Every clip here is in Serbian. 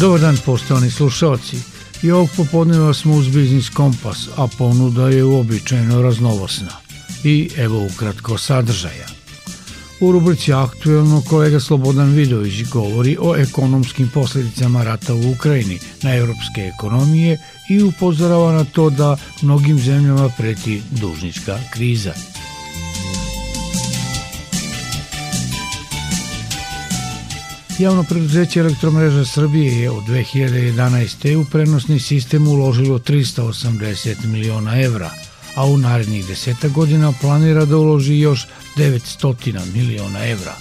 Dobar dan, poštovani slušalci. I ovog popodneva smo uz Biznis Kompas, a ponuda je uobičajeno raznovosna. I evo ukratko sadržaja. U rubrici Aktuelno kolega Slobodan Vidović govori o ekonomskim posledicama rata u Ukrajini na evropske ekonomije i upozorava na to da mnogim zemljama preti dužnička kriza. Javno preduzeće Elektromreža Srbije je od 2011. u prenosni sistem uložilo 380 miliona evra, a u narednih deseta godina planira da uloži još 900 miliona evra.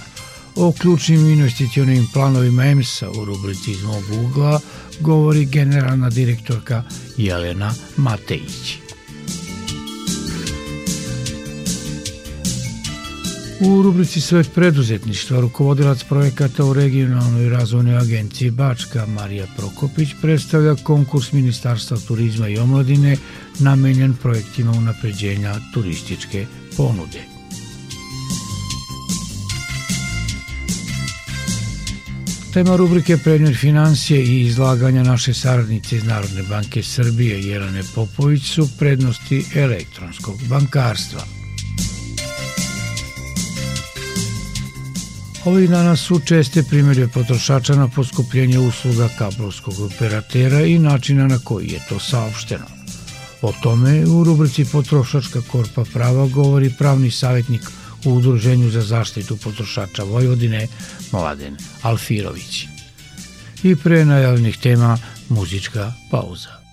O ključnim investicionim planovima EMS-a u rubrici iz mog ugla govori generalna direktorka Jelena Matejić. U rubrici Svet preduzetništva rukovodilac projekata u regionalnoj razvojnoj agenciji Bačka Marija Prokopić predstavlja konkurs Ministarstva turizma i omladine namenjen projektima unapređenja turističke ponude. Tema rubrike Premier financije i izlaganja naše saradnice iz Narodne banke Srbije Jelene Popović su prednosti elektronskog bankarstva – Ovih dana su česte primjere potrošača na poskupljenje usluga kablovskog operatera i načina na koji je to saopšteno. O tome u rubrici Potrošačka korpa prava govori pravni savjetnik u Udruženju za zaštitu potrošača Vojvodine Mladen Alfirović. I pre najavljenih tema muzička pauza.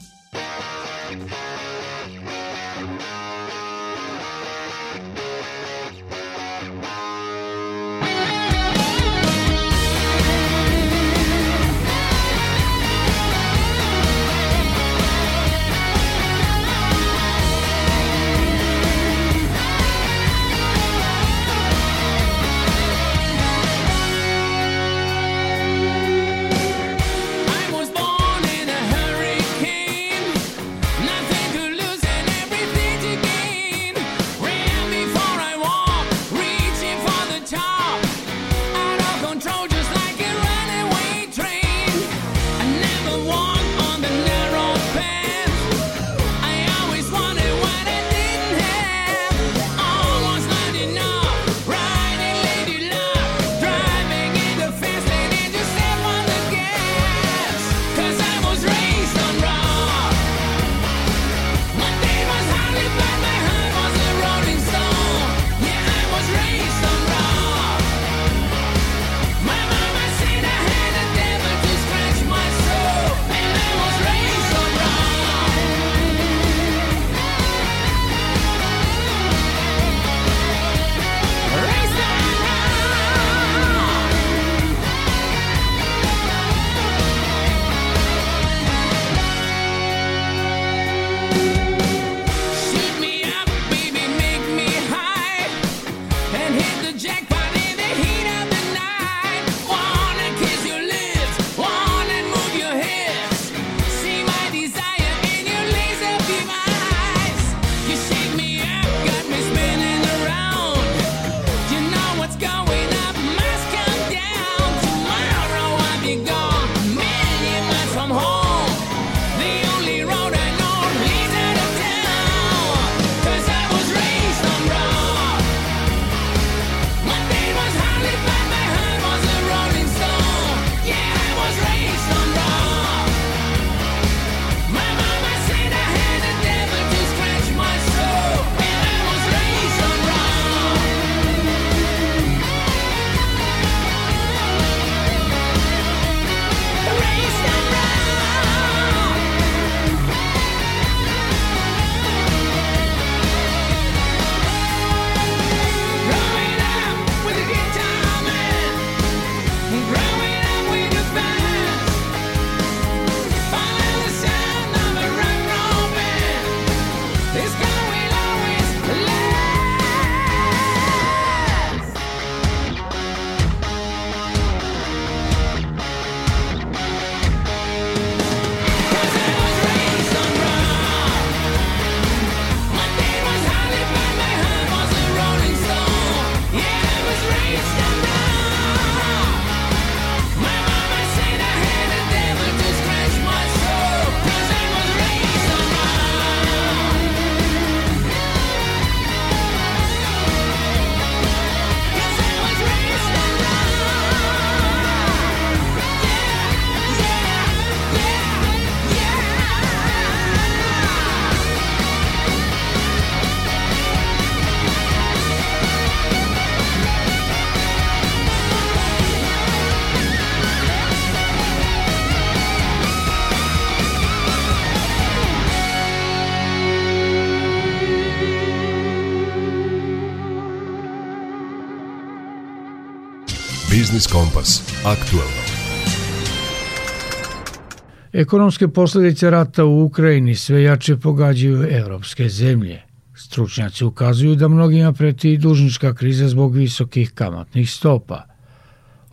Ekonomske posledice rata u Ukrajini sve jače pogađaju evropske zemlje. Stručnjaci ukazuju da mnogima preti dužnička kriza zbog visokih kamatnih stopa.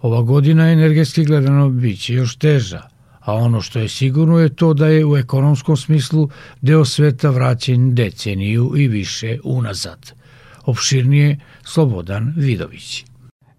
Ova godina energetski gledano biće još teža, a ono što je sigurno je to da je u ekonomskom smislu deo sveta vraćen deceniju i više unazad. Opširnije Slobodan Vidović.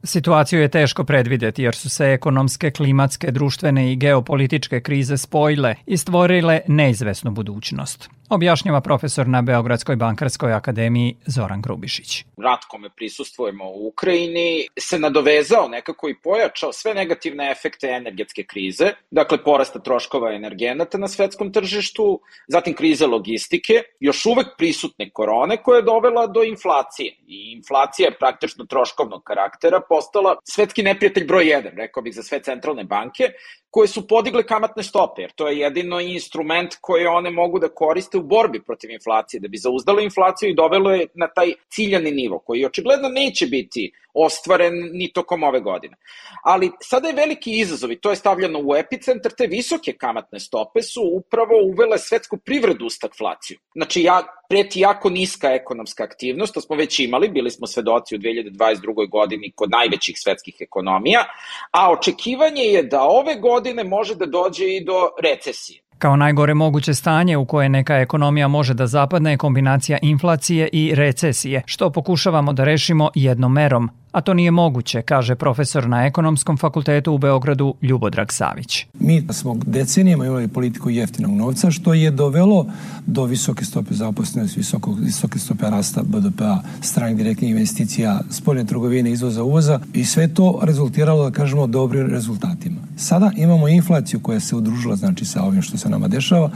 Situaciju je teško predvideti jer su se ekonomske, klimatske, društvene i geopolitičke krize spojile i stvorile neizvesnu budućnost objašnjava profesor na Beogradskoj bankarskoj akademiji Zoran Grubišić. Rat kome prisustvujemo u Ukrajini se nadovezao nekako i pojačao sve negativne efekte energetske krize, dakle porasta troškova energenata na svetskom tržištu, zatim krize logistike, još uvek prisutne korone koja je dovela do inflacije. I inflacija je praktično troškovnog karaktera postala svetski neprijatelj broj 1, rekao bih za sve centralne banke, koje su podigle kamatne stope, jer to je jedino instrument koji one mogu da koriste u borbi protiv inflacije, da bi zauzdalo inflaciju i dovelo je na taj ciljani nivo, koji očigledno neće biti ostvaren ni tokom ove godine. Ali sada je veliki izazov i to je stavljeno u epicentar, te visoke kamatne stope su upravo uvele svetsku privredu u stagflaciju. Znači, ja, preti jako niska ekonomska aktivnost, to smo već imali, bili smo svedoci u 2022. godini kod najvećih svetskih ekonomija, a očekivanje je da ove godine može da dođe i do recesije. Kao najgore moguće stanje u koje neka ekonomija može da zapadne je kombinacija inflacije i recesije, što pokušavamo da rešimo jednom merom, a to nije moguće, kaže profesor na Ekonomskom fakultetu u Beogradu Ljubodrag Savić. Mi smo decenijama imali politiku jeftinog novca, što je dovelo do visoke stope zaposlenosti, visokog, visoke stope rasta BDP-a, stranih direktnih investicija, spoljne trgovine, izvoza, uvoza i sve to rezultiralo, da kažemo, dobrim rezultatima. Sada imamo inflaciju koja se udružila, znači, sa ovim što se nama dešava.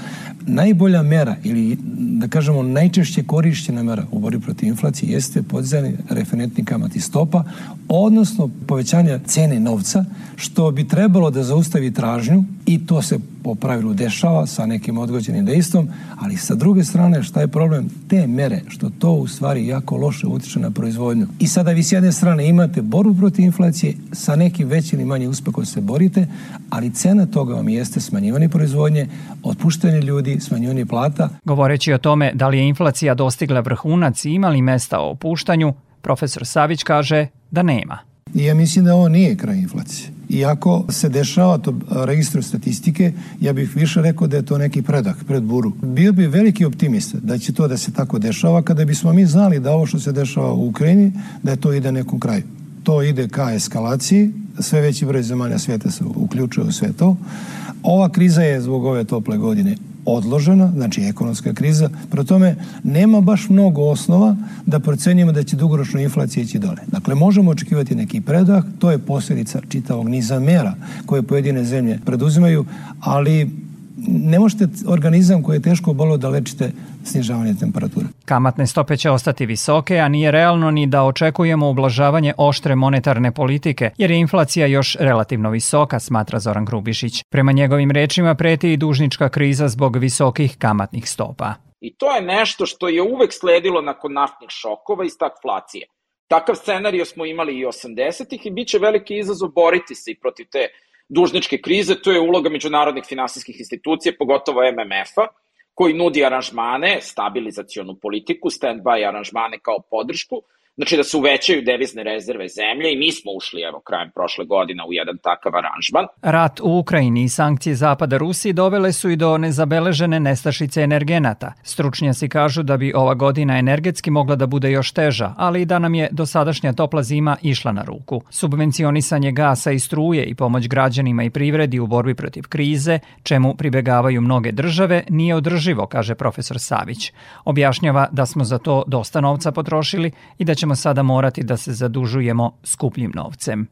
Najbolja mera ili, da kažemo, najčešće korišćena mera u borbi protiv inflacije jeste podizanje referentnih kamati stopa, odnosno povećanje cene novca, što bi trebalo da zaustavi tražnju i to se po pravilu dešava sa nekim odgođenim dejstvom, ali sa druge strane šta je problem? Te mere, što to u stvari jako loše utiče na proizvodnju. I sada vi s jedne strane imate borbu protiv inflacije, sa nekim većim ili manjim uspehom se borite, ali cena toga vam jeste smanjivanje proizvodnje, otpuštanje ljudi, smanjivanje plata. Govoreći o tome da li je inflacija dostigla vrhunac i imali mesta o opuštanju, Profesor Savić kaže da nema. Ja mislim da ovo nije kraj inflacije. Iako se dešava to registru statistike, ja bih više rekao da je to neki predah pred buru. Bio bi veliki optimista da će to da se tako dešava kada bismo mi znali da ovo što se dešava u Ukrajini, da je to ide nekom kraju. To ide ka eskalaciji, sve veći broj zemalja sveta se uključuje u sve to. Ova kriza je zbog ove tople godine odložena, znači ekonomska kriza, pro tome nema baš mnogo osnova da procenjujemo da će dugoročno inflacija ići dole. Dakle, možemo očekivati neki predah, to je posljedica čitavog niza mera koje pojedine zemlje preduzimaju, ali ne možete organizam koji je teško bolo da lečite snižavanje temperature. Kamatne stope će ostati visoke, a nije realno ni da očekujemo ublažavanje oštre monetarne politike, jer je inflacija još relativno visoka, smatra Zoran Grubišić. Prema njegovim rečima preti i dužnička kriza zbog visokih kamatnih stopa. I to je nešto što je uvek sledilo nakon naftnih šokova i stagflacije. Takav scenario smo imali i 80-ih i bit će veliki izazov boriti se i protiv te dužničke krize, to je uloga međunarodnih finansijskih institucija, pogotovo MMF-a, koji nudi aranžmane, stabilizacionu politiku, stand-by aranžmane kao podršku, Znači da se uvećaju devizne rezerve zemlje i mi smo ušli evo krajem prošle godine u jedan takav aranžman. Rat u Ukrajini i sankcije Zapada Rusiji dovele su i do nezabeležene nestašice energenata. Stručnjaci kažu da bi ova godina energetski mogla da bude još teža, ali i da nam je dosadašnja topla zima išla na ruku. Subvencionisanje gasa i struje i pomoć građanima i privredi u borbi protiv krize, čemu pribegavaju mnoge države, nije održivo, kaže profesor Savić. Objašnjava da smo za to dosta novca potrošili i da će ćemo sada morati da se zadužujemo skupljim novcem.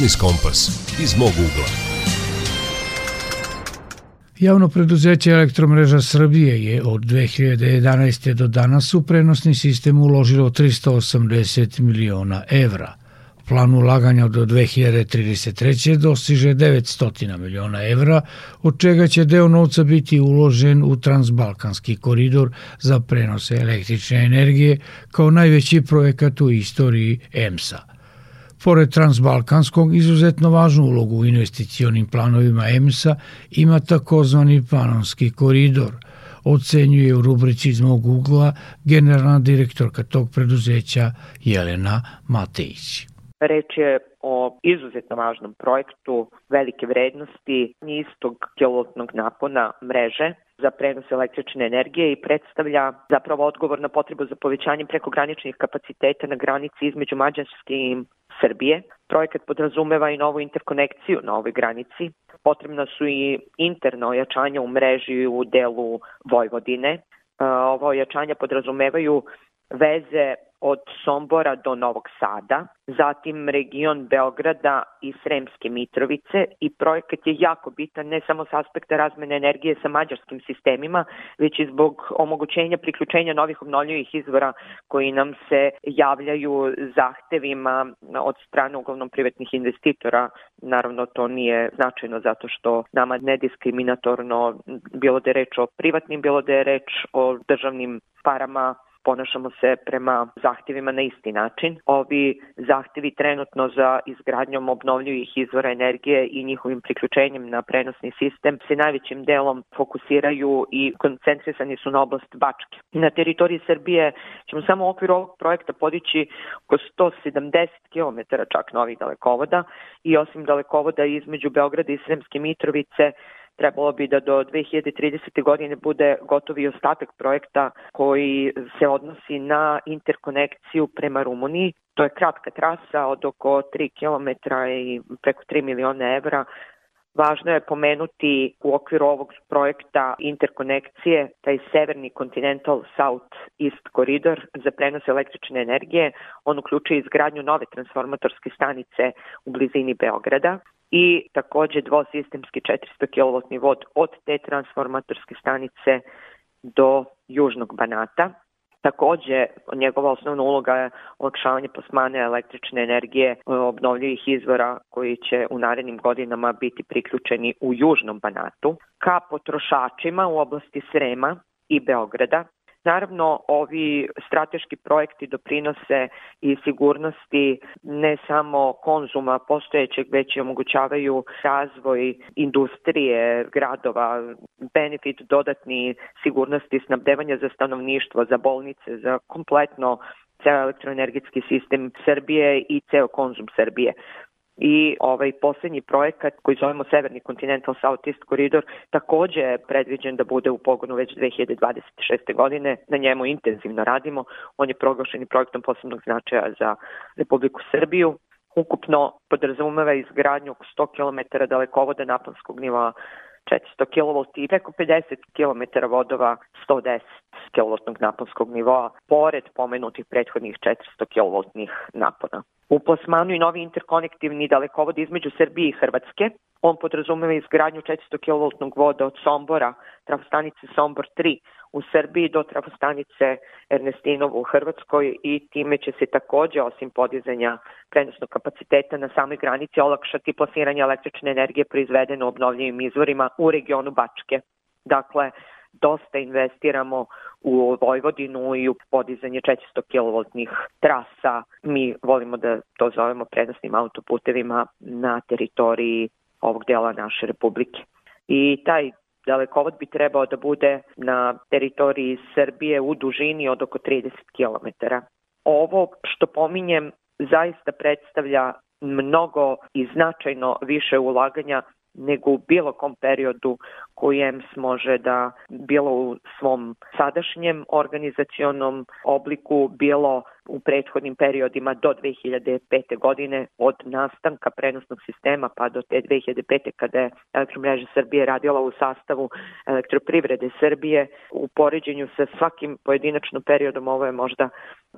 Biznis Kompas iz mog ugla. Javno preduzeće Elektromreža Srbije je od 2011. do danas u prenosni sistem uložilo 380 miliona evra. Plan ulaganja do 2033. dostiže 900 miliona evra, od čega će deo novca biti uložen u Transbalkanski koridor za prenose električne energije kao najveći projekat u istoriji EMSA. Pored Transbalkanskog, izuzetno važnu ulogu u investicionim planovima EMSA ima takozvani Panonski koridor, ocenjuje u rubrici iz mog ugla generalna direktorka tog preduzeća Jelena Matejić. Reč je o izuzetno važnom projektu velike vrednosti nistog kilovatnog napona mreže za prenos električne energije i predstavlja zapravo odgovor na potrebu za povećanjem prekograničnih kapaciteta na granici između Mađarske i Srbije. Projekat podrazumeva i novu interkonekciju na ovoj granici. Potrebna su i interna ojačanja u mreži u delu Vojvodine. Ovo ojačanja podrazumevaju veze od Sombora do Novog Sada, zatim region Beograda i Sremske Mitrovice i projekat je jako bitan ne samo s aspekta razmene energije sa mađarskim sistemima, već i zbog omogućenja priključenja novih obnovljivih izvora koji nam se javljaju zahtevima od strane uglavnom privatnih investitora. Naravno to nije značajno zato što nama nediskriminatorno bilo da je reč o privatnim, bilo da je reč o državnim parama ponašamo se prema zahtjevima na isti način. Ovi zahtjevi trenutno za izgradnjom obnovljivih izvora energije i njihovim priključenjem na prenosni sistem se najvećim delom fokusiraju i koncentrisani su na oblast Bačke. Na teritoriji Srbije ćemo samo u okviru ovog projekta podići oko 170 km čak novih dalekovoda i osim dalekovoda između Beograda i Sremske Mitrovice trebalo bi da do 2030. godine bude gotovi ostatak projekta koji se odnosi na interkonekciju prema Rumuniji. To je kratka trasa od oko 3 km i preko 3 miliona evra Važno je pomenuti u okviru ovog projekta interkonekcije taj severni Continental South East koridor za prenos električne energije. On uključuje izgradnju nove transformatorske stanice u blizini Beograda i takođe dvosistemski 400 kW vod od te transformatorske stanice do Južnog Banata. Takođe, njegova osnovna uloga je olakšavanje plasmane električne energije obnovljivih izvora koji će u narednim godinama biti priključeni u Južnom Banatu ka potrošačima u oblasti Srema i Beograda Naravno, ovi strateški projekti doprinose i sigurnosti ne samo konzuma postojećeg, već i omogućavaju razvoj industrije, gradova, benefit dodatni sigurnosti snabdevanja za stanovništvo, za bolnice, za kompletno ceo elektroenergetski sistem Srbije i ceo konzum Srbije i ovaj poslednji projekat koji zovemo Severni Continental Southeast Corridor takođe je predviđen da bude u pogonu već 2026. godine. Na njemu intenzivno radimo. On je proglašen projektom posebnog značaja za Republiku Srbiju. Ukupno podrazumeva izgradnju oko 100 km dalekovoda naponskog nivoa 400 kW i preko 50 km vodova 110 kW naponskog nivoa, pored pomenutih prethodnih 400 kW napona. U plasmanu i novi interkonektivni dalekovod između Srbije i Hrvatske. On podrazumeva izgradnju 400 kV voda od Sombora, trafostanice Sombor 3 u Srbiji do trafostanice Ernestinovo u Hrvatskoj i time će se takođe, osim podizanja prenosnog kapaciteta na samoj granici, olakšati plasiranje električne energije proizvedene u obnovljivim izvorima u regionu Bačke. Dakle, dosta investiramo u Vojvodinu i u podizanje 400 kV trasa. Mi volimo da to zovemo prenosnim autoputevima na teritoriji ovog dela naše republike. I taj dalekovod bi trebao da bude na teritoriji Srbije u dužini od oko 30 km. Ovo što pominjem zaista predstavlja mnogo i značajno više ulaganja nego u bilo kom periodu kojem može da bilo u svom sadašnjem organizacionom obliku, bilo u prethodnim periodima do 2005. godine od nastanka prenosnog sistema pa do te 2005. kada je elektromreža Srbije radila u sastavu elektroprivrede Srbije u poređenju sa svakim pojedinačnom periodom ovo je možda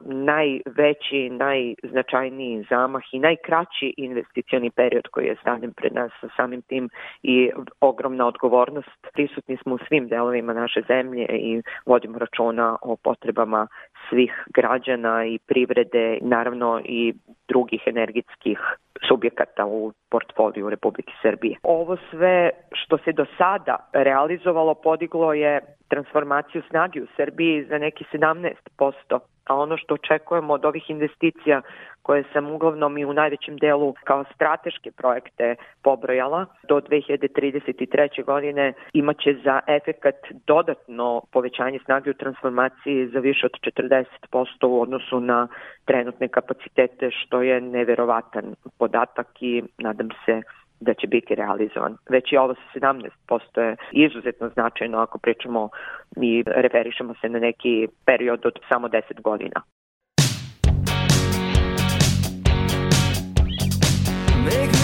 najveći, najznačajniji zamah i najkraći investicioni period koji je stavljen pred nas sa samim tim i ogromna odgovornost. Prisutni smo u svim delovima naše zemlje i vodimo računa o potrebama svih građana i privrede, naravno i drugih energetskih subjekata u portfoliju Republike Srbije. Ovo sve što se do sada realizovalo podiglo je transformaciju snage u Srbiji za neki 17%, a ono što očekujemo od ovih investicija koje sam uglavnom i u najvećem delu kao strateške projekte pobrojala, do 2033. godine imaće za efekat dodatno povećanje snage u transformaciji za više od 40% u odnosu na trenutne kapacitete, što je neverovatan podatak i nadam se da će biti realizovan. Već i ovo sa 17% je izuzetno značajno ako pričamo i referišemo se na neki period od samo 10 godina. Make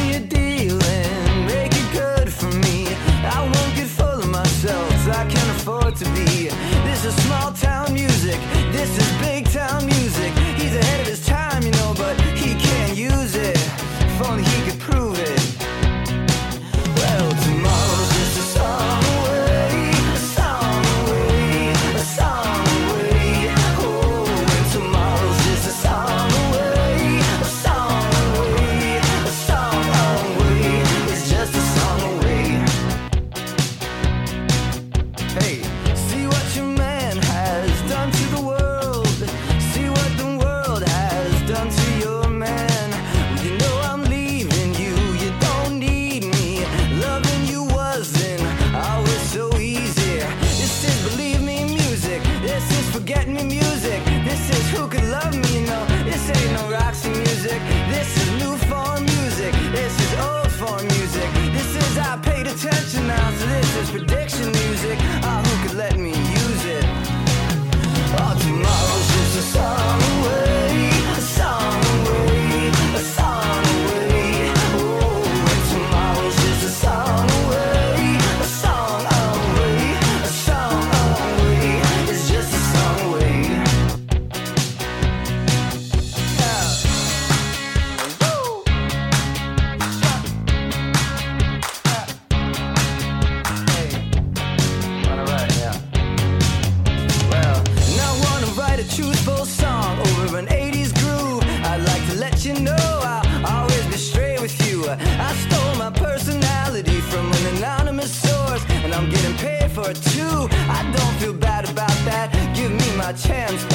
chance.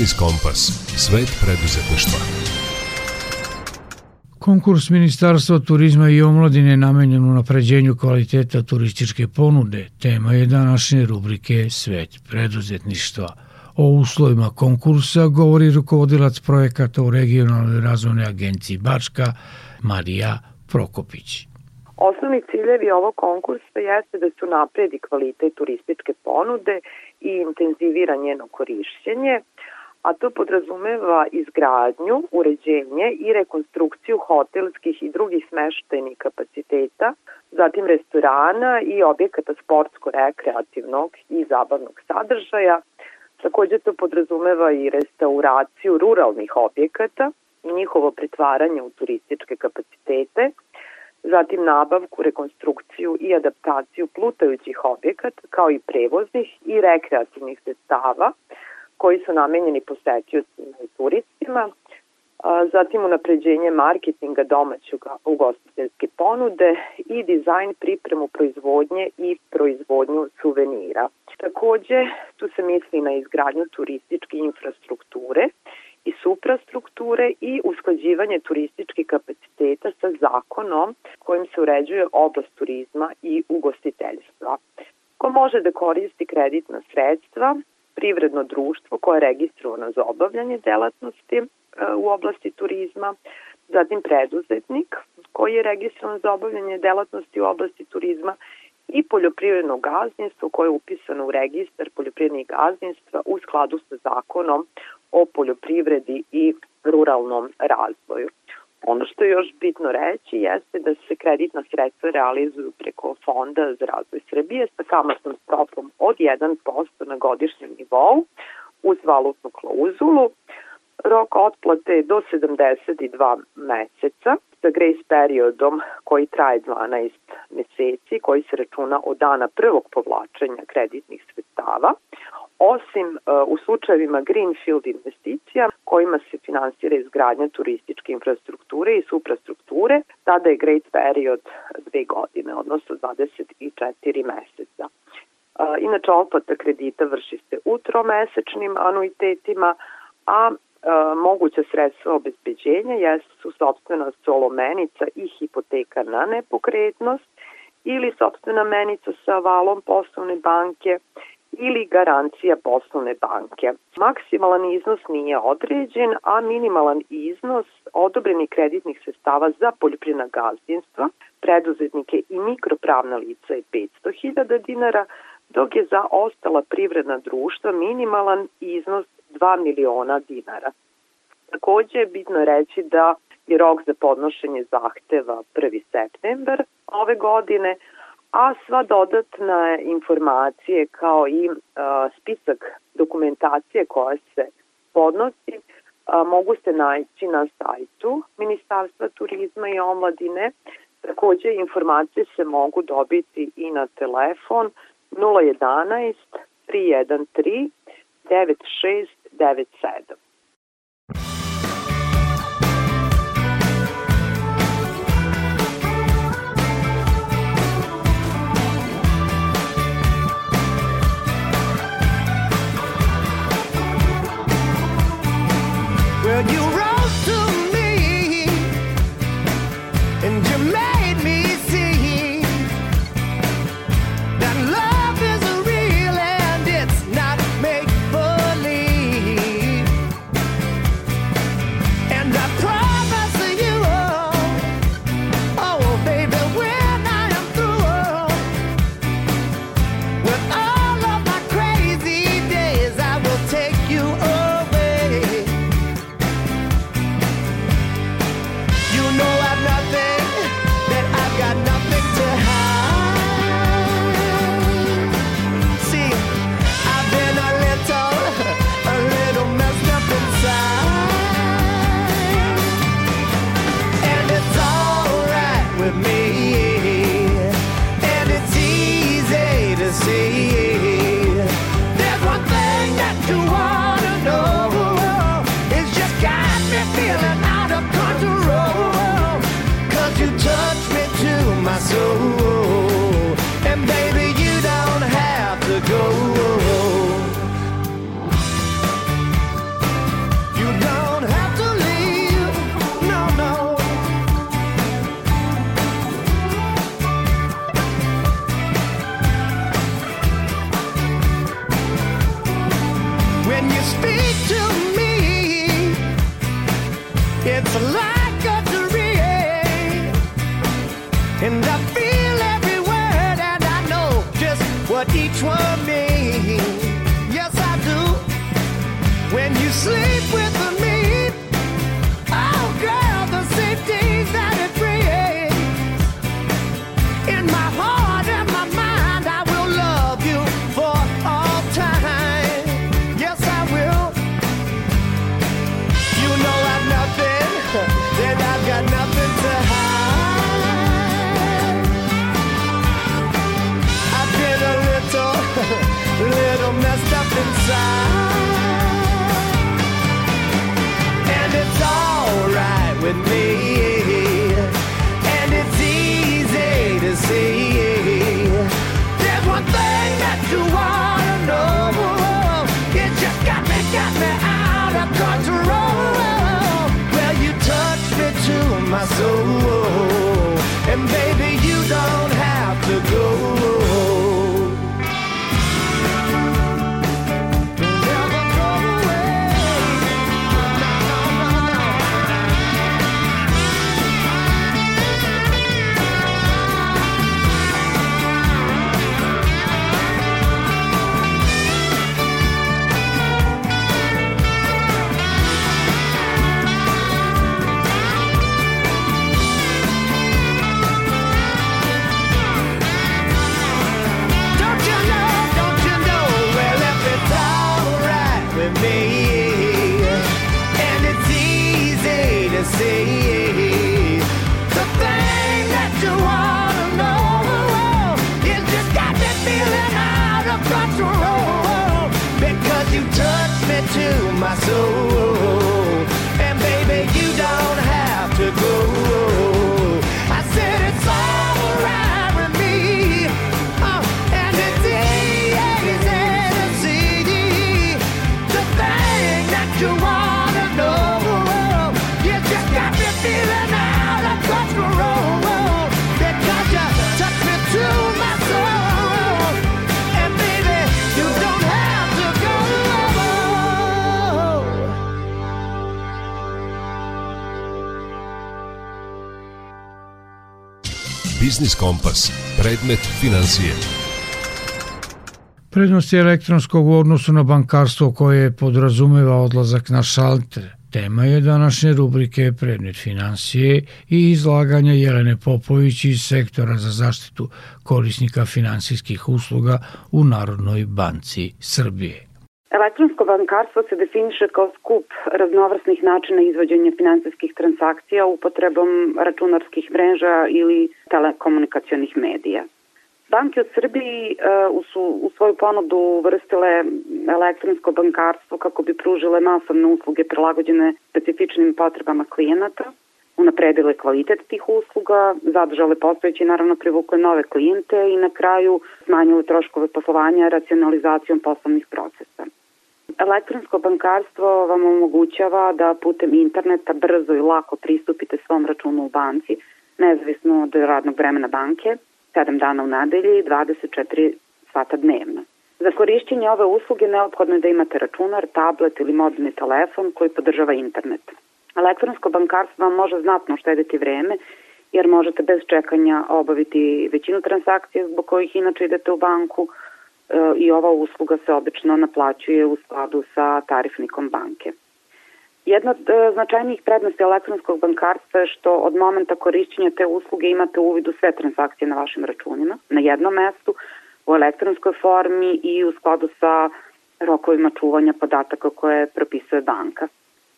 Biznis Kompas. Svet preduzetništva. Konkurs Ministarstva turizma i omladine namenjen u napređenju kvaliteta turističke ponude tema je današnje rubrike Svet preduzetništva. O uslovima konkursa govori rukovodilac projekata u regionalnoj razvojnoj agenciji Bačka, Marija Prokopić. Osnovni ciljevi ovog konkursa jeste da se napredi kvalitet turističke ponude i intenzivira njeno korišćenje, a to podrazumeva izgradnju, uređenje i rekonstrukciju hotelskih i drugih smeštajnih kapaciteta, zatim restorana i objekata sportsko-rekreativnog i zabavnog sadržaja. Takođe to podrazumeva i restauraciju ruralnih objekata i njihovo pretvaranje u turističke kapacitete, zatim nabavku, rekonstrukciju i adaptaciju plutajućih objekata kao i prevoznih i rekreativnih sredstava koji su namenjeni posetiocima i turistima, zatim unapređenje marketinga domaće ugostiteljske ponude i dizajn pripremu proizvodnje i proizvodnju suvenira. Takođe, tu se misli na izgradnju turističke infrastrukture i suprastrukture i usklađivanje turističkih kapaciteta sa zakonom kojim se uređuje oblast turizma i ugostiteljstva. Ko može da koristi kreditna sredstva, privredno društvo koje je registrovano za obavljanje delatnosti e, u oblasti turizma, zatim preduzetnik koji je registrovan za obavljanje delatnosti u oblasti turizma i poljoprivredno gazdinstvo koje je upisano u registar poljoprivrednih gazdinstva u skladu sa zakonom o poljoprivredi i ruralnom razvoju. Ono što je još bitno reći jeste da se kreditna sredstva realizuju preko Fonda za razvoj Srbije sa kamatnom stopom od 1% na godišnjem nivou uz valutnu klauzulu. Rok otplate je do 72 meseca sa grace periodom koji traje 12 meseci, koji se računa od dana prvog povlačenja kreditnih sredstava, osim uh, u slučajevima greenfield investicija kojima se finansira izgradnja turističke infrastrukture i suprastrukture, tada je great period dve godine, odnosno 24 meseca. Uh, inače, otplata kredita vrši se u tromesečnim anuitetima, a E, moguća sredstva obezbeđenja jesu sobstvena solomenica i hipoteka na nepokretnost ili sobstvena menica sa valom poslovne banke ili garancija poslovne banke. Maksimalan iznos nije određen, a minimalan iznos odobrenih kreditnih sredstava za poljoprivredna gazdinstva, preduzetnike i mikropravna lica je 500.000 dinara, dok je za ostala privredna društva minimalan iznos 2 miliona dinara. Takođe je bitno reći da je rok za podnošenje zahteva 1. september ove godine, a sva dodatna informacije kao i uh, spisak dokumentacije koja se podnosi uh, mogu se naći na sajtu Ministarstva turizma i omladine. Takođe informacije se mogu dobiti i na telefon 011 313 9697. And I feel every word and I know just what each one means. Yes, I do. When you sleep my soul. And baby, you don't have to go. Biznis Kompas. Predmet financije. Prednosti elektronskog u odnosu na bankarstvo koje podrazumeva odlazak na šalter. Tema je današnje rubrike Predmet financije i izlaganja Jelene Popović iz sektora za zaštitu korisnika finansijskih usluga u Narodnoj banci Srbije. Elektronsko bankarstvo se definiše kao skup raznovrsnih načina izvođenja finansijskih transakcija upotrebom računarskih mreža ili telekomunikacionih medija. Banke u Srbiji uh, su u svoju ponudu uvrstile elektronsko bankarstvo kako bi pružile masovne usluge prilagođene specifičnim potrebama klijenata, unapredile kvalitet tih usluga, zadržale postojeći naravno privukle nove klijente i na kraju smanjile troškove poslovanja racionalizacijom poslovnih procesa. Elektronsko bankarstvo vam omogućava da putem interneta brzo i lako pristupite svom računu u banci, nezavisno od radnog vremena banke, 7 dana u nedelji, 24 sata dnevno. Za korišćenje ove usluge neophodno je da imate računar, tablet ili mobilni telefon koji podržava internet. Elektronsko bankarstvo vam može znatno uštediti vreme jer možete bez čekanja obaviti većinu transakcija zbog kojih inače idete u banku, i ova usluga se obično naplaćuje u skladu sa tarifnikom banke. Jedna od e, značajnijih prednosti elektronskog bankarstva je što od momenta korišćenja te usluge imate uvid u sve transakcije na vašim računima, na jednom mestu, u elektronskoj formi i u skladu sa rokovima čuvanja podataka koje propisuje banka.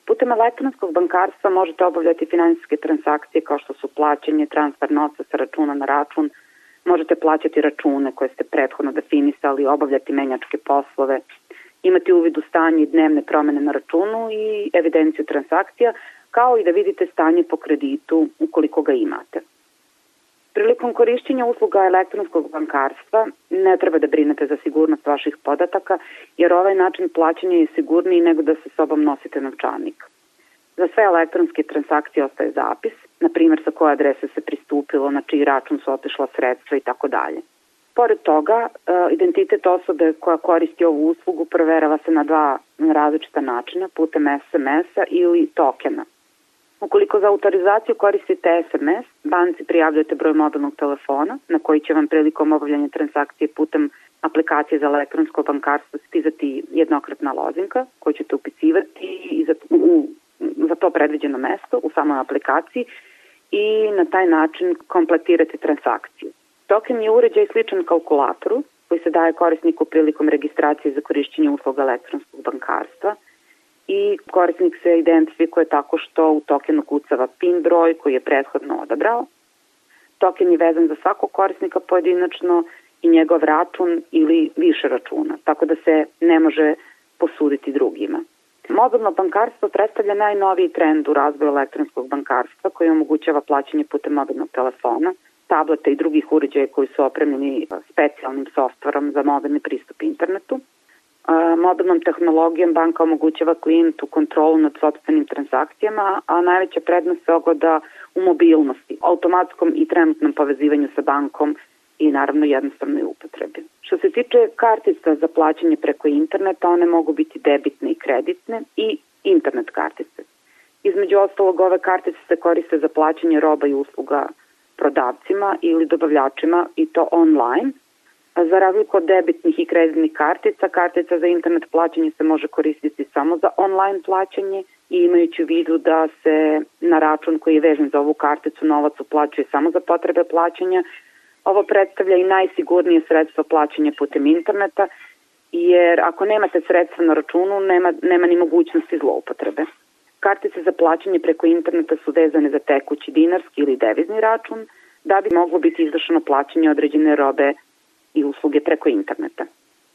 Putem elektronskog bankarstva možete obavljati finansijske transakcije kao što su plaćanje, transfer novca sa računa na račun, Možete plaćati račune koje ste prethodno definisali, obavljati menjačke poslove, imati uvid u stanje i dnevne promene na računu i evidenciju transakcija, kao i da vidite stanje po kreditu ukoliko ga imate. Prilikom korišćenja usluga elektronskog bankarstva ne treba da brinete za sigurnost vaših podataka, jer ovaj način plaćanja je sigurniji nego da se sobom nosite novčanik. Za sve elektronske transakcije ostaje zapis, na primjer sa koje adrese se pristupilo, na čiji račun su otešla sredstva i tako dalje. Pored toga, e, identitet osobe koja koristi ovu uslugu proverava se na dva različita načina, putem SMS-a ili tokena. Ukoliko za autorizaciju koristite SMS, banci prijavljujete broj mobilnog telefona na koji će vam prilikom obavljanja transakcije putem aplikacije za elektronsko bankarstvo stizati jednokratna lozinka koju ćete upisivati i za, u, za to predviđeno mesto u samoj aplikaciji i na taj način kompletirati transakciju. Token je uređaj sličan kalkulatoru koji se daje korisniku prilikom registracije za korišćenje usluga elektronskog bankarstva i korisnik se identifikuje tako što u tokenu kucava PIN broj koji je prethodno odabrao. Token je vezan za svakog korisnika pojedinačno i njegov račun ili više računa, tako da se ne može posuditi drugima. Mobilno bankarstvo predstavlja najnoviji trend u razvoju elektronskog bankarstva koji omogućava plaćanje putem mobilnog telefona, tableta i drugih uređaja koji su opremljeni specijalnim softverom za mobilni pristup internetu. Mobilnom tehnologijom banka omogućava klijentu kontrolu nad sobstvenim transakcijama, a najveća prednost se ogleda u mobilnosti, automatskom i trenutnom povezivanju sa bankom i naravno jednostavnoj upotrebi. Što se tiče kartica za plaćanje preko interneta, one mogu biti debitne i kreditne i internet kartice. Između ostalog, ove kartice se koriste za plaćanje roba i usluga prodavcima ili dobavljačima i to online. Za razliku od debitnih i kreditnih kartica, kartica za internet plaćanje se može koristiti samo za online plaćanje i imajući u vidu da se na račun koji je vežen za ovu karticu novac uplaćuje samo za potrebe plaćanja, Ovo predstavlja i najsigurnije sredstvo plaćanja putem interneta, jer ako nemate sredstva na računu, nema, nema ni mogućnosti zloupotrebe. Kartice za plaćanje preko interneta su vezane za tekući dinarski ili devizni račun, da bi moglo biti izvršeno plaćanje određene robe i usluge preko interneta.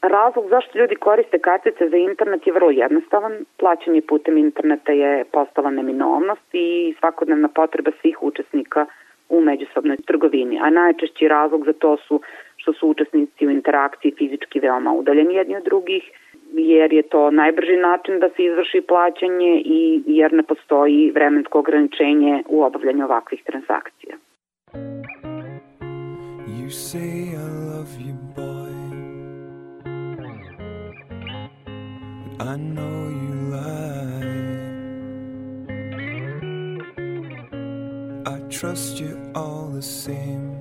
Razlog zašto ljudi koriste kartice za internet je vrlo jednostavan. Plaćanje putem interneta je postala neminovnost i svakodnevna potreba svih učesnika u međusobnoj trgovini, a najčešći razlog za to su što su učesnici u interakciji fizički veoma udaljeni jedni od drugih, jer je to najbrži način da se izvrši plaćanje i jer ne postoji vremensko ograničenje u obavljanju ovakvih transakcija. You say I love you, boy. I know you lie. I trust you all the same.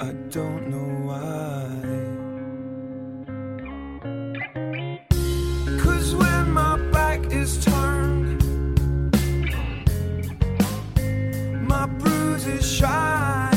I don't know why. Cause when my back is turned, my bruises shine.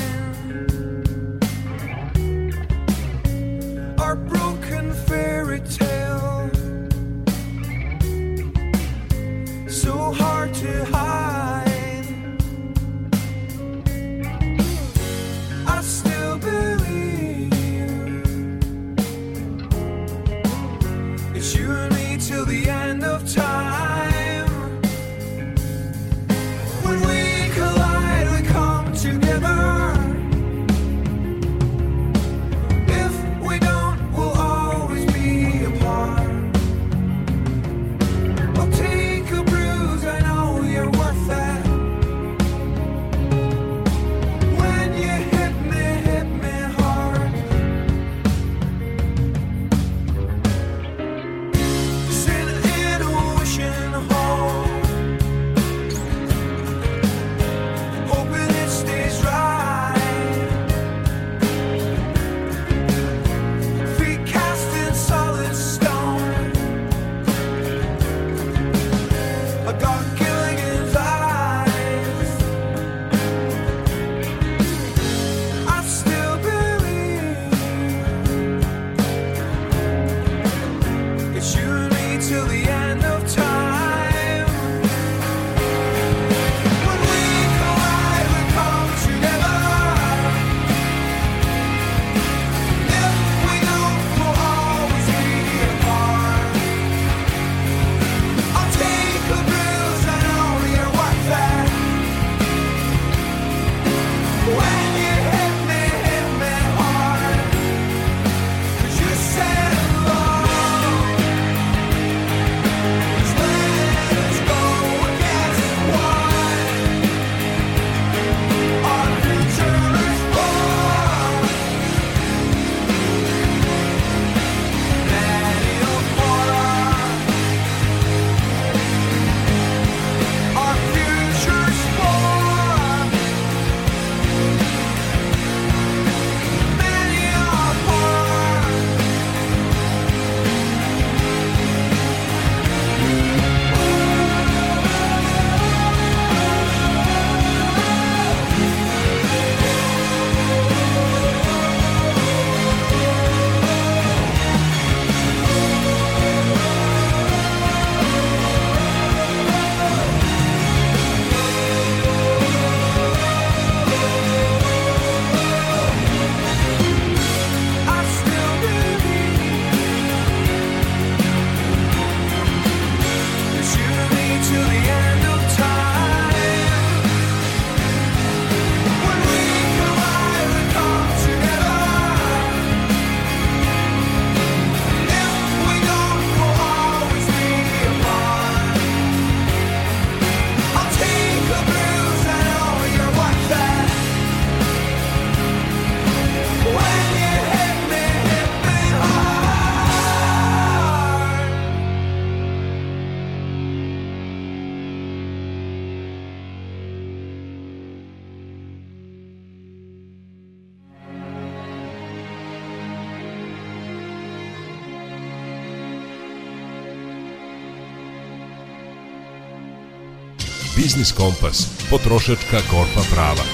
Biznis Kompas, potrošačka korpa prava.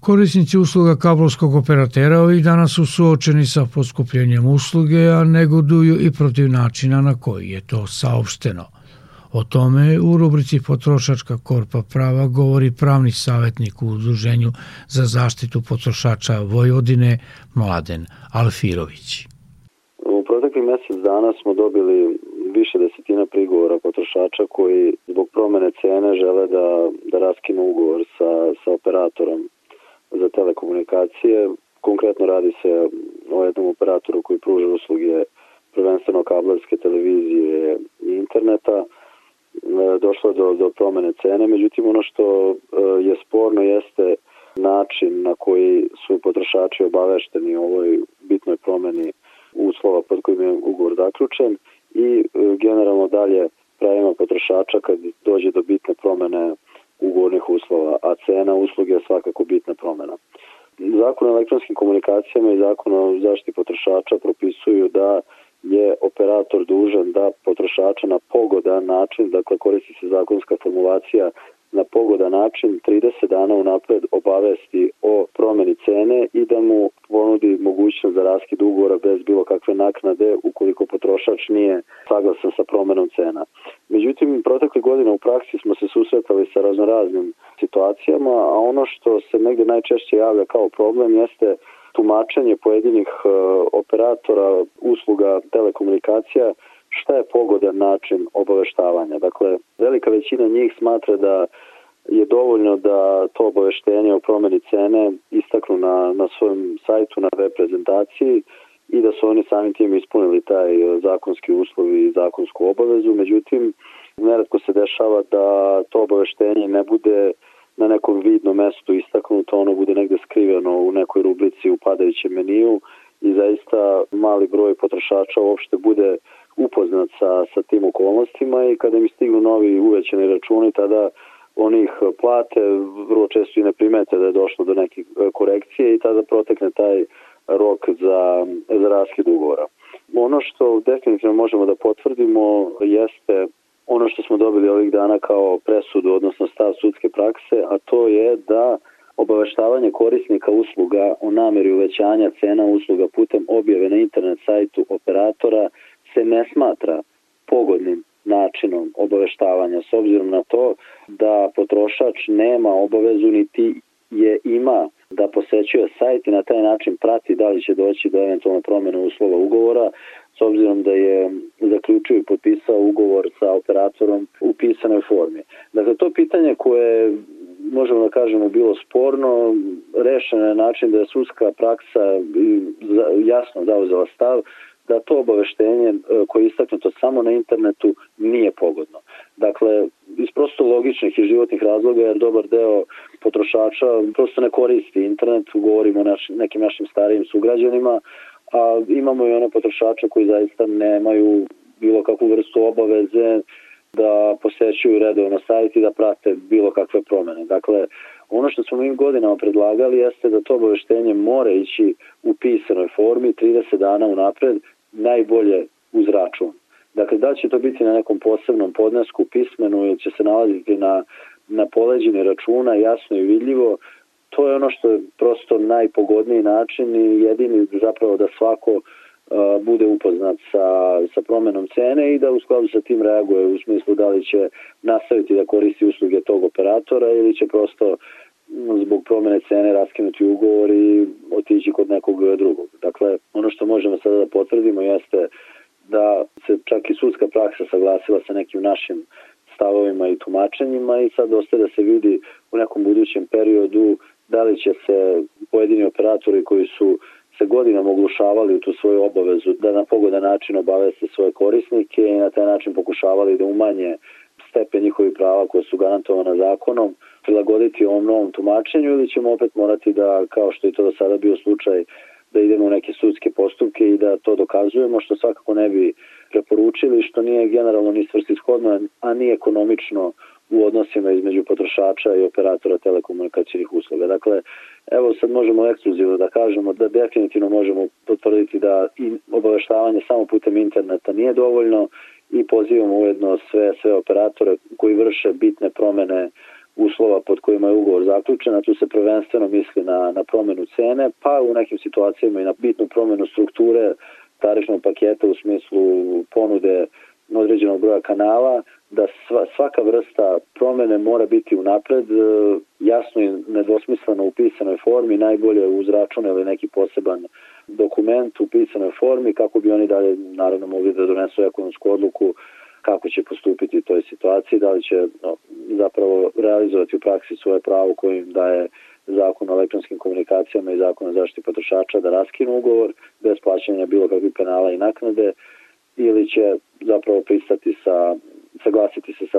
Korisnici usluga kablovskog operatera ovih dana su suočeni sa poskupljenjem usluge, a negoduju i protiv načina na koji je to saopšteno. O tome u rubrici Potrošačka korpa prava govori pravni savjetnik u Udruženju za zaštitu potrošača Vojvodine Mladen Alfirović. U proteklih mesec dana smo dobili više desetina prigovora potrošača koji zbog promene cene žele da, da raskinu ugovor sa, sa operatorom za telekomunikacije. Konkretno radi se o jednom operatoru koji pruža usluge prvenstveno kablarske televizije i interneta. E, došlo je do, do promene cene, međutim ono što e, je sporno jeste način na koji su potrošači obavešteni o ovoj bitnoj promeni uslova pod kojim je ugovor zaključen i e, generalno dalje pravima potrošača kad dođe do bitne promene ugovornih uslova, a cena usluge je svakako bitna promena. Zakon o elektronskim komunikacijama i zakon o zaštiti potrošača propisuju da je operator dužan da potrošača na pogodan način, dakle koristi se zakonska formulacija na pogodan način 30 dana unapred obavesti o promeni cene i da mu ponudi mogućnost za raskid ugovora bez bilo kakve naknade ukoliko potrošač nije saglasan sa promenom cena. Međutim, protekle godine u praksi smo se susretali sa raznoraznim situacijama, a ono što se negde najčešće javlja kao problem jeste tumačenje pojedinih e, operatora usluga telekomunikacija šta je pogodan način obaveštavanja. Dakle, velika većina njih smatra da je dovoljno da to obaveštenje o promeni cene istaknu na, na svojom sajtu, na web prezentaciji i da su oni samim tim ispunili taj zakonski uslov i zakonsku obavezu. Međutim, neretko se dešava da to obaveštenje ne bude na nekom vidnom mestu istaknuto, ono bude negde skriveno u nekoj rubrici u padajućem meniju i zaista mali broj potrošača uopšte bude upoznat sa, sa tim okolnostima i kada mi stignu novi uvećani računi, tada oni ih plate, vrlo često i ne primete da je došlo do neke korekcije i tada protekne taj rok za, za raskid ugovora. Ono što definitivno možemo da potvrdimo jeste ono što smo dobili ovih dana kao presudu, odnosno stav sudske prakse, a to je da obaveštavanje korisnika usluga o nameri uvećanja cena usluga putem objave na internet sajtu operatora se ne smatra pogodnim načinom obaveštavanja s obzirom na to da potrošač nema obavezu niti je ima da posećuje sajt i na taj način prati da li će doći do eventualne promene uslova ugovora s obzirom da je zaključio i potpisao ugovor sa operatorom u pisanoj formi. Dakle, to pitanje koje možemo da kažemo bilo sporno, rešeno je način da je sudska praksa jasno zauzela stav da to obaveštenje e, koje je istaknuto samo na internetu nije pogodno. Dakle, iz prosto logičnih i životnih razloga, jer dobar deo potrošača prosto ne koristi internet, govorimo o naš, nekim našim starijim sugrađanima, a imamo i one potrošače koji zaista nemaju bilo kakvu vrstu obaveze da posećuju redovno sajt i da prate bilo kakve promene. Dakle, ono što smo mi godinama predlagali jeste da to obaveštenje mora ići u pisanoj formi 30 dana unapred, najbolje uz račun. Dakle, da će to biti na nekom posebnom podnesku pismenu ili će se nalaziti na, na poleđini računa jasno i vidljivo, to je ono što je prosto najpogodniji način i jedini zapravo da svako uh, bude upoznat sa, sa promenom cene i da u skladu sa tim reaguje u smislu da li će nastaviti da koristi usluge tog operatora ili će prosto zbog promene cene raskinuti ugovor i otići kod nekog drugog. Dakle, ono što možemo sada da potvrdimo jeste da se čak i sudska praksa saglasila sa nekim našim stavovima i tumačenjima i sad ostaje da se vidi u nekom budućem periodu da li će se pojedini operatori koji su se godinama oglušavali u tu svoju obavezu da na pogodan način obaveste svoje korisnike i na taj način pokušavali da umanje stepen njihovih prava koje su garantovane zakonom, prilagoditi ovom novom tumačenju ili ćemo opet morati da, kao što je to do sada bio slučaj, da idemo u neke sudske postupke i da to dokazujemo, što svakako ne bi preporučili, što nije generalno ni svrsishodno, a ni ekonomično u odnosima između potrošača i operatora telekomunikacijnih usluga. Dakle, evo sad možemo ekskluzivno da kažemo da definitivno možemo potvrditi da i obaveštavanje samo putem interneta nije dovoljno i pozivamo ujedno sve, sve operatore koji vrše bitne promene uslova pod kojima je ugovor zaključen, a tu se prvenstveno misli na, na promenu cene, pa u nekim situacijama i na bitnu promenu strukture tarifnog paketa u smislu ponude određenog broja kanala, da sva, svaka vrsta promene mora biti unapred e, jasno i nedvosmisleno u pisanoj formi, najbolje uz račun ili neki poseban dokument u pisanoj formi kako bi oni dalje naravno mogli da donesu ekonomsku odluku kako će postupiti u toj situaciji, da li će no, zapravo realizovati u praksi svoje pravo kojim daje zakon o elektronskim komunikacijama i zakon o zaštiti potrošača da raskinu ugovor bez plaćanja bilo kakvih penala i naknade ili će zapravo pristati sa saglasiti se sa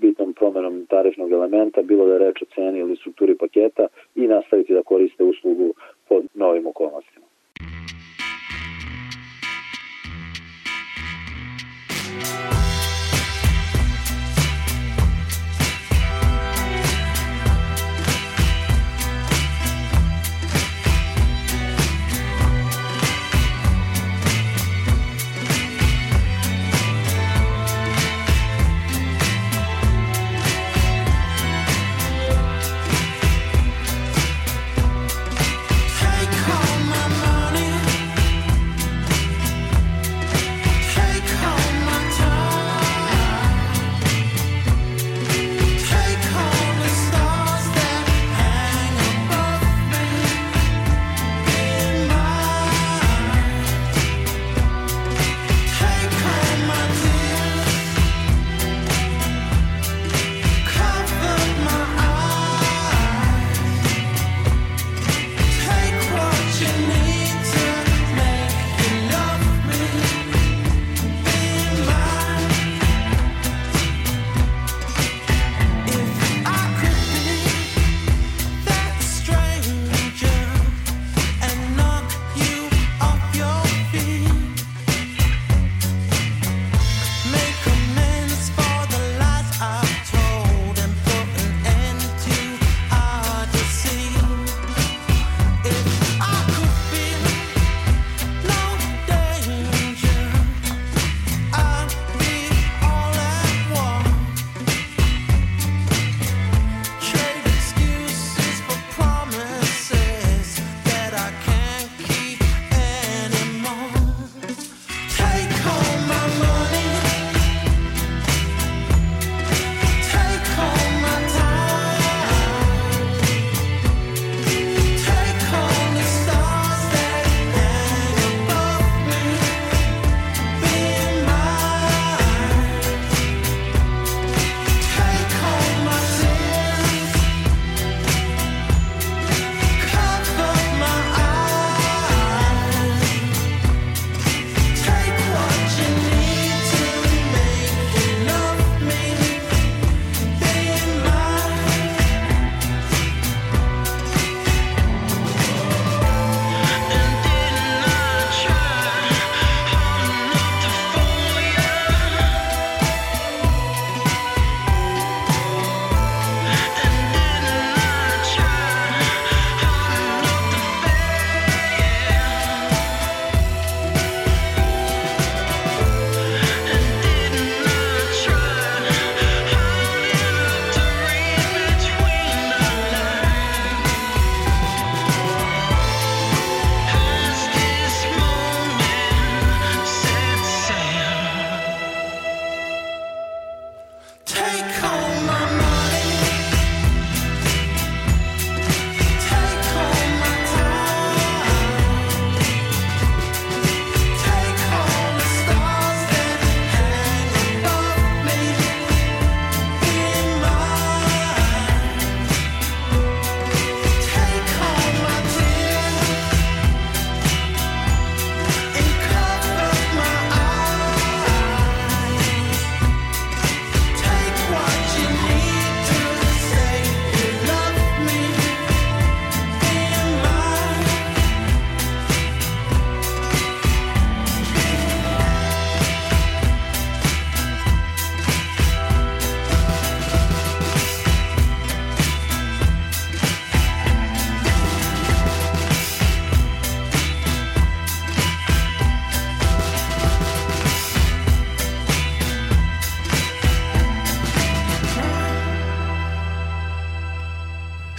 bitnom promenom tarifnog elementa, bilo da je reč o ceni ili strukturi paketa i nastaviti da koriste uslugu pod novim okolnostima.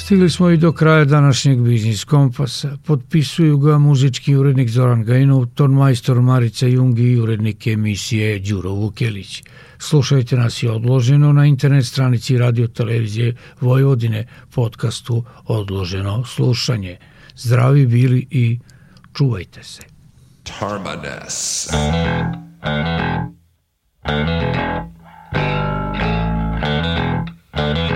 Stigli smo i do kraja današnjeg Biznis Kompasa. Potpisuju ga muzički urednik Zoran Gajinov, majstor Marica Jungi i urednik emisije Đuro Vukelić. Slušajte nas i odloženo na internet stranici radio televizije Vojvodine podcastu Odloženo slušanje. Zdravi bili i čuvajte se. Terminus. to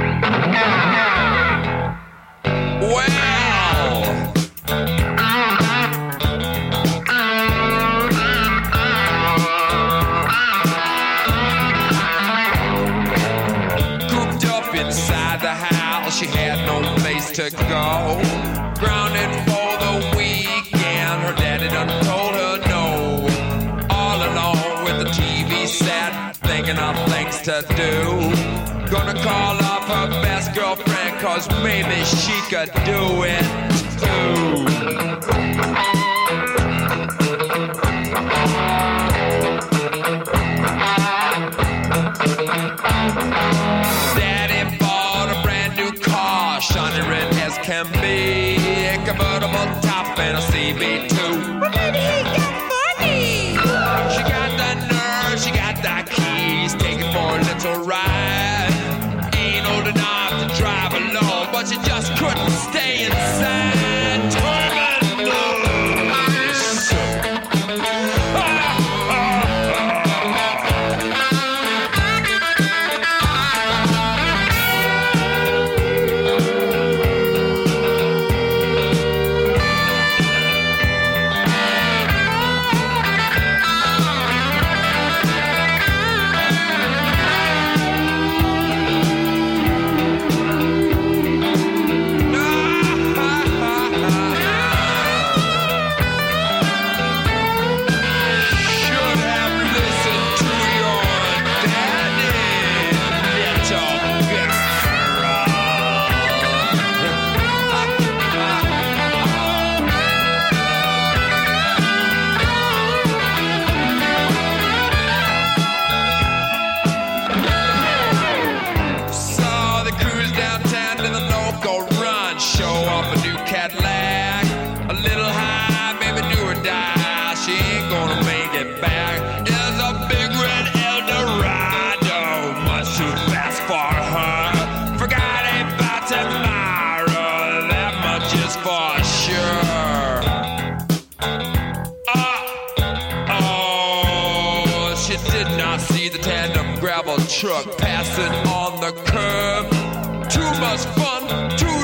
do. Gonna call up her best girlfriend, cause maybe she could do it too. Truck passing on the curb. Too much fun, too